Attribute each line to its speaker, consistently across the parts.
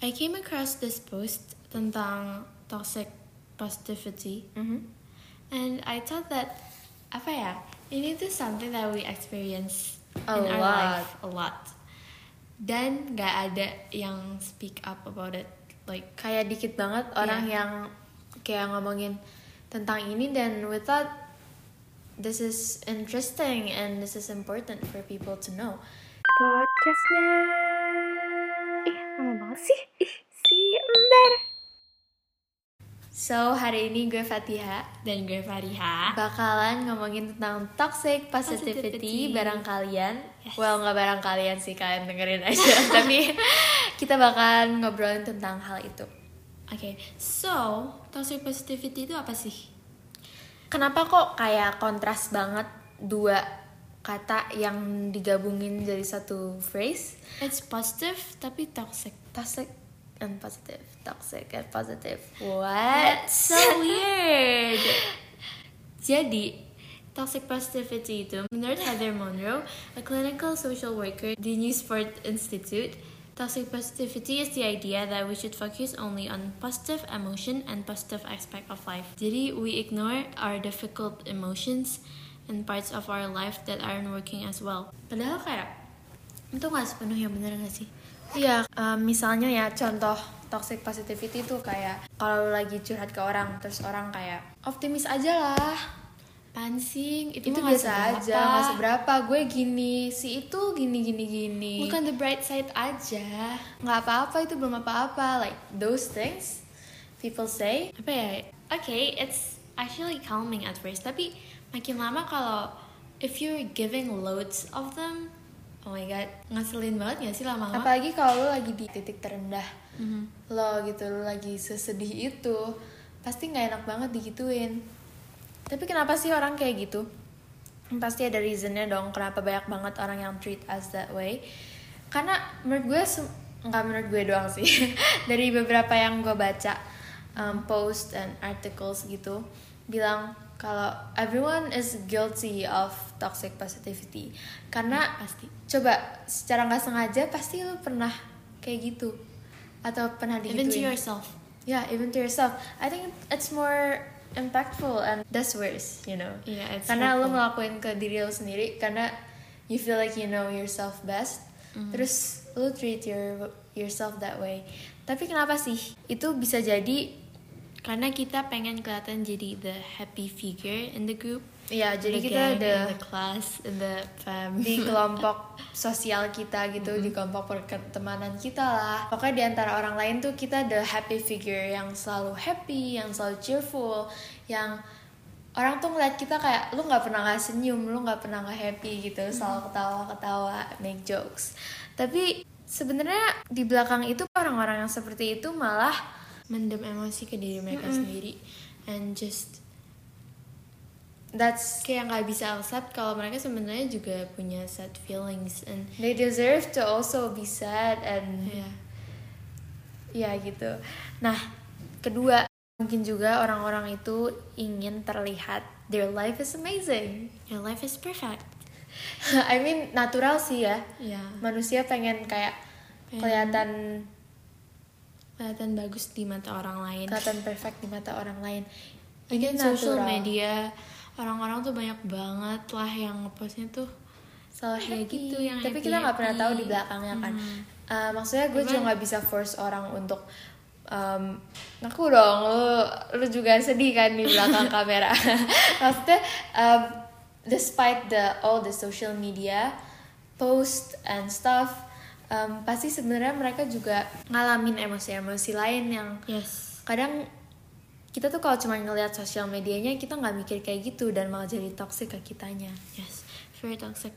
Speaker 1: I came across this post tentang toxic positivity
Speaker 2: Mhm.
Speaker 1: and I thought that apa ya ini tuh something that we experience
Speaker 2: A
Speaker 1: in our
Speaker 2: lot.
Speaker 1: life a lot dan nggak ada yang speak up about it like
Speaker 2: kayak dikit banget orang
Speaker 1: Iya.
Speaker 2: yang kayak ngomongin tentang ini dan we thought this is interesting and this is important for people to know. Podcastnya, lama banget sih, ih si ember. So hari ini gue Fatiha
Speaker 1: dan gue Fariha
Speaker 2: bakalan ngomongin tentang toxic positivity,
Speaker 1: Positivity.
Speaker 2: barang kalian.
Speaker 1: Yes.
Speaker 2: Well nggak barang kalian sih kalian dengerin aja, tapi kita bakalan ngobrolin tentang hal itu.
Speaker 1: Oke, so toxic positivity itu apa sih?
Speaker 2: Kenapa kok kayak kontras banget dua kata yang digabungin jadi satu phrase?
Speaker 1: It's positive tapi toxic.
Speaker 2: Toxic and positive, toxic and positive. What?
Speaker 1: That's so weird. Jadi, toxic positivity itu menurut Heather Monroe, a clinical social worker di Newsport Institute, toxic positivity is the idea that we should focus only on positive emotion and positive aspect of life. Jadi, we ignore our difficult emotions and parts of our life that aren't working as well. Padahal kayak itu nggak sepenuhnya bener gak sih?
Speaker 2: Iya, um, misalnya ya contoh toxic positivity tuh kayak kalau lagi curhat ke orang terus orang kayak optimis aja lah.
Speaker 1: Pansing, itu,
Speaker 2: Itu biasa aja,
Speaker 1: seberapa.
Speaker 2: nggak seberapa. Gue gini, si itu gini gini gini.
Speaker 1: Bukan the bright side aja.
Speaker 2: nggak apa-apa itu belum apa-apa. Like those things people say
Speaker 1: Apa ya? Okay, it's actually calming at first. Tapi makin lama kalau if you're giving loads of them, oh my god, ngeselin banget gak sih lama-lama?
Speaker 2: Apalagi kalau lo lagi di titik terendah
Speaker 1: Mhm.
Speaker 2: Lo gitu, lo lagi sesedih itu Pasti nggak enak banget digituin Tapi kenapa sih orang kayak gitu? Pasti ada reasonnya dong Kenapa banyak banget orang yang treat us that way Karena menurut gue Nggak menurut gue doang sih Dari beberapa yang gue baca um, Post and articles gitu Bilang kalau everyone is guilty of toxic positivity karena
Speaker 1: Pasti.
Speaker 2: coba secara nggak sengaja pasti lu pernah kayak gitu atau pernah digituin
Speaker 1: Even to yourself.
Speaker 2: yeah even to yourself I think it's more impactful and that's worse you know
Speaker 1: Yeah, it's
Speaker 2: karena lu
Speaker 1: hurtful.
Speaker 2: ngelakuin ke diri lu sendiri karena you feel like you know yourself best
Speaker 1: Mm-hmm.
Speaker 2: terus lu treat your yourself that way tapi kenapa sih itu bisa jadi
Speaker 1: Karena kita pengen kelihatan jadi the happy figure in the group.
Speaker 2: ya jadi
Speaker 1: the
Speaker 2: kita
Speaker 1: gang,
Speaker 2: ada
Speaker 1: in the class, in the fam.
Speaker 2: di kelompok sosial kita gitu di kelompok pertemanan kita lah. Pokoknya di antara orang lain tuh kita the happy figure yang selalu happy yang selalu cheerful yang orang tuh ngeliat kita kayak lu nggak pernah nggak senyum lu nggak pernah nggak happy gitu. Selalu ketawa ketawa make jokes. Tapi sebenarnya di belakang itu orang-orang yang seperti itu malah
Speaker 1: mendem emosi ke diri mereka sendiri and just
Speaker 2: that's
Speaker 1: kayak nggak bisa accept kalau mereka sebenarnya juga punya sad feelings and
Speaker 2: they deserve to also be sad and
Speaker 1: ya
Speaker 2: Ya gitu. Nah, kedua mungkin juga orang-orang itu ingin terlihat their life is amazing.
Speaker 1: your life is perfect
Speaker 2: I mean natural sih ya.
Speaker 1: ya
Speaker 2: Manusia pengen kayak kelihatan
Speaker 1: kelihatan bagus di mata orang lain
Speaker 2: kelihatan perfect di mata orang lain.
Speaker 1: Again,
Speaker 2: Ini
Speaker 1: social media orang-orang tuh banyak banget lah yang ngepostnya tuh
Speaker 2: Selalu
Speaker 1: Kayak
Speaker 2: happy.
Speaker 1: gitu, yang
Speaker 2: Tapi kita nggak pernah tahu di belakangnya kan.
Speaker 1: Hmm.
Speaker 2: Uh, maksudnya gue juga nggak bisa force orang untuk um, ngaku dong lu lu juga sedih kan di belakang kamera. maksudnya um, despite the all the social media post and stuff um, pasti sebenarnya mereka juga ngalamin emosi-emosi lain yang
Speaker 1: yes.
Speaker 2: kadang kita tuh kalau cuma ngelihat sosial medianya kita nggak mikir kayak gitu dan malah jadi toxic ke kitanya.
Speaker 1: yes very toxic.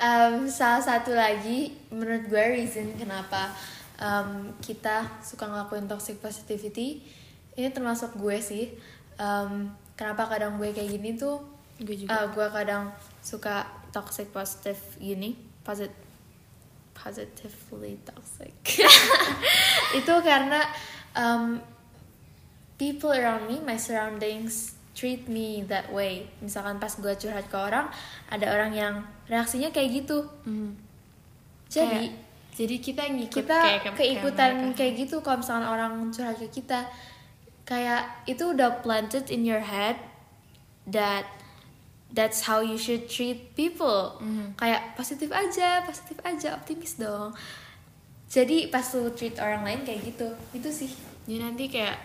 Speaker 2: Um, salah satu lagi menurut gue reason kenapa um, kita suka ngelakuin toxic positivity ini termasuk gue sih. Um, kenapa kadang gue kayak gini tuh
Speaker 1: gue juga.
Speaker 2: uh, gue kadang suka toxic positive gini posit positively toxic itu karena um, people around me my surroundings treat me that way misalkan pas gue curhat ke orang ada orang yang reaksinya kayak gitu
Speaker 1: Mhm.
Speaker 2: jadi
Speaker 1: Kayak, jadi kita ngikut
Speaker 2: kita
Speaker 1: kayak ke-
Speaker 2: keikutan
Speaker 1: kayak mereka.
Speaker 2: kayak gitu kalau misalkan orang curhat ke kita kayak itu udah planted in your head that that's how you should treat people
Speaker 1: Mhm.
Speaker 2: kayak positif aja positif aja optimis dong jadi pas lu treat orang lain kayak gitu itu sih
Speaker 1: jadi nanti kayak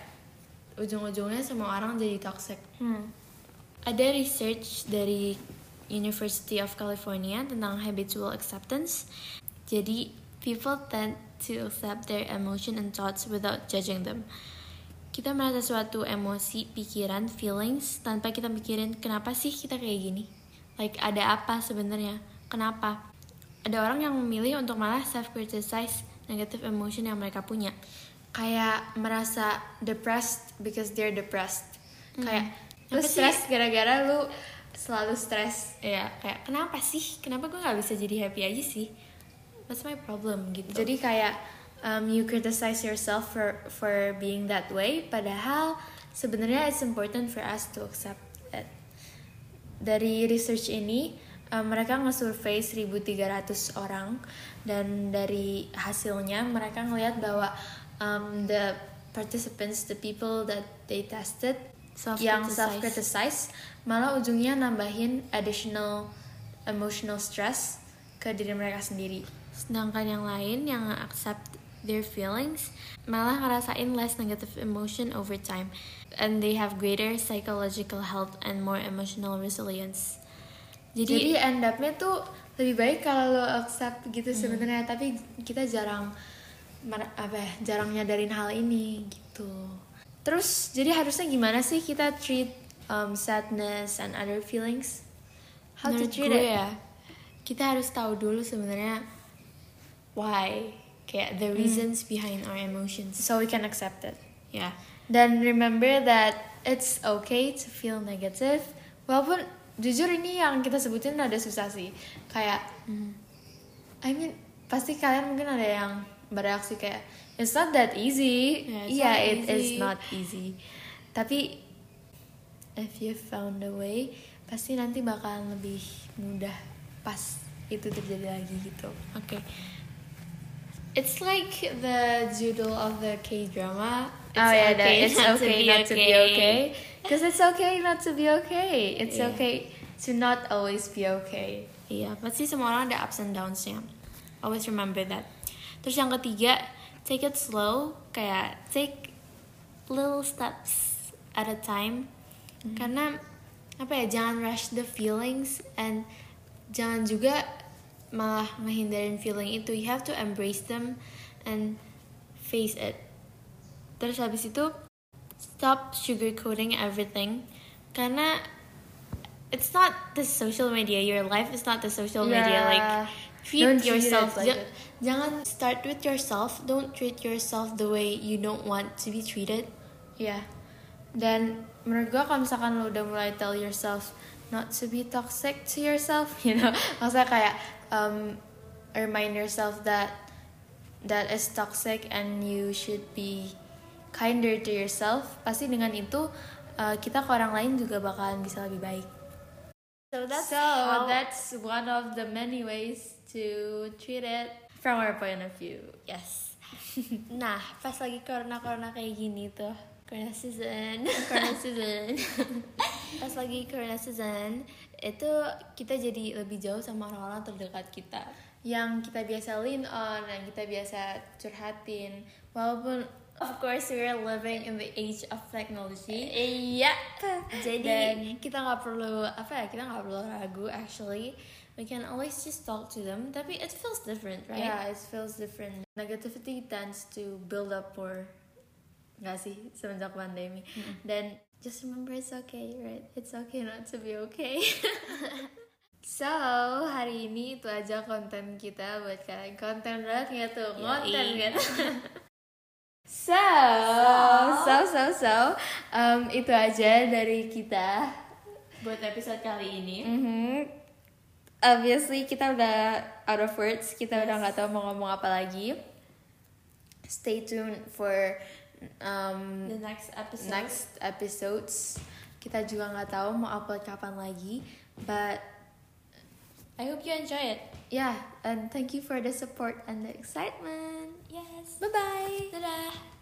Speaker 1: ujung-ujungnya semua orang jadi toxic
Speaker 2: hmm.
Speaker 1: Ada research dari University of California tentang habitual acceptance. Jadi, people tend to accept their emotion and thoughts without judging them. Kita merasa suatu emosi, pikiran, feelings tanpa kita mikirin kenapa sih kita kayak gini. Like ada apa sebenarnya? Kenapa? Ada orang yang memilih untuk malah self criticize negative emotion yang mereka punya.
Speaker 2: kayak merasa depressed because they're depressed kayak lu stres gara-gara lu selalu stres
Speaker 1: Ya, kayak kenapa sih? Kenapa gue nggak bisa jadi happy aja sih? What's my problem gitu?
Speaker 2: Jadi kayak um, you criticize yourself for for being that way, padahal sebenarnya it's important for us to accept it. Dari research ini, um, mereka nge-survey 1.300 orang dan dari hasilnya mereka ngelihat bahwa um, the participants, the people that they tested yang
Speaker 1: Self-criticize.
Speaker 2: self criticize malah ujungnya nambahin additional emotional stress ke diri mereka sendiri.
Speaker 1: Sedangkan yang lain yang accept their feelings malah ngerasain less negative emotion over time and they have greater psychological health and more emotional resilience.
Speaker 2: Jadi,
Speaker 1: Jadi,
Speaker 2: end up-nya tuh lebih baik kalau lo accept gitu sebenarnya, tapi kita jarang apa ya, jarang nyadarin hal ini gitu. Terus jadi harusnya gimana sih kita treat um, sadness and other feelings? How to
Speaker 1: menurut
Speaker 2: treat
Speaker 1: gue
Speaker 2: it?
Speaker 1: ya, kita harus tahu dulu sebenarnya why, kayak the reasons behind our emotions.
Speaker 2: So we can accept it.
Speaker 1: Ya,
Speaker 2: Dan remember that it's okay to feel negative. Walaupun jujur ini yang kita sebutin ada susah sih. Kayak I mean pasti kalian mungkin ada yang bereaksi kayak it's not that easy.
Speaker 1: Yeah, not
Speaker 2: it is
Speaker 1: easy.
Speaker 2: not easy. Tapi if you found a way, pasti nanti bakalan lebih mudah pas itu terjadi lagi gitu.
Speaker 1: oke. It's like the judul of the K drama.
Speaker 2: oh yeah, that it's
Speaker 1: not to
Speaker 2: okay
Speaker 1: be
Speaker 2: not to be okay. Because it's okay not to be okay. It's
Speaker 1: Yeah.
Speaker 2: okay to not always be okay.
Speaker 1: Iya, pasti semua orang ada ups and downs-nya. Always remember that. Terus yang ketiga, take it slow, kayak take little steps at a time. Karena apa ya, jangan rush the feelings and jangan juga malah menghindarin feeling itu. You have to embrace them and face it. Terus habis itu stop sugarcoating everything karena it's not the social media. Your life is not the social media.
Speaker 2: Yeah.
Speaker 1: Like treat
Speaker 2: Don't treat
Speaker 1: yourself.
Speaker 2: like
Speaker 1: Ja-
Speaker 2: it.
Speaker 1: Jangan start with yourself. Don't treat yourself the way you don't want to be treated.
Speaker 2: Ya. Dan menurut gua kalau misalkan lo udah mulai tell yourself not to be toxic to yourself, you know, maksudnya kayak um, remind yourself that that is toxic and you should be kinder to yourself. Pasti dengan itu uh, kita ke orang lain juga bakalan bisa lebih baik.
Speaker 1: So that's
Speaker 2: so
Speaker 1: how-
Speaker 2: that's one of the many ways to treat it from our point of view.
Speaker 1: Yes. nah, pas lagi corona-corona kayak gini tuh, corona season,
Speaker 2: Corona season.
Speaker 1: pas lagi corona season, itu kita jadi lebih jauh sama orang-orang terdekat kita.
Speaker 2: yang kita biasa lean on, yang kita biasa curhatin, walaupun
Speaker 1: Of course, we're living in the age of technology.
Speaker 2: iya,
Speaker 1: Jadi
Speaker 2: Dan-
Speaker 1: kita nggak perlu apa ya? Kita nggak perlu ragu. Actually, we can always just talk to them. Tapi it feels different, right?
Speaker 2: yeah, it feels different. Negativity tends to build up more, nggak sih semenjak pandemi. Dan just remember it's okay, right? It's okay not to be okay. So, hari ini itu aja konten kita buat kalian. Konten banget nggak tuh? Konten kan? So, so, so, so, um, itu aja dari kita.
Speaker 1: Buat episode kali ini.
Speaker 2: Mhm. Obviously kita udah out of words, kita udah nggak tahu mau ngomong apa lagi. Stay tuned for um,
Speaker 1: the next episode.
Speaker 2: next episodes. Kita juga nggak tahu mau upload kapan lagi but
Speaker 1: I hope you enjoy it.
Speaker 2: Yeah and thank you for the support and the excitement. Yes. Bye bye dadah.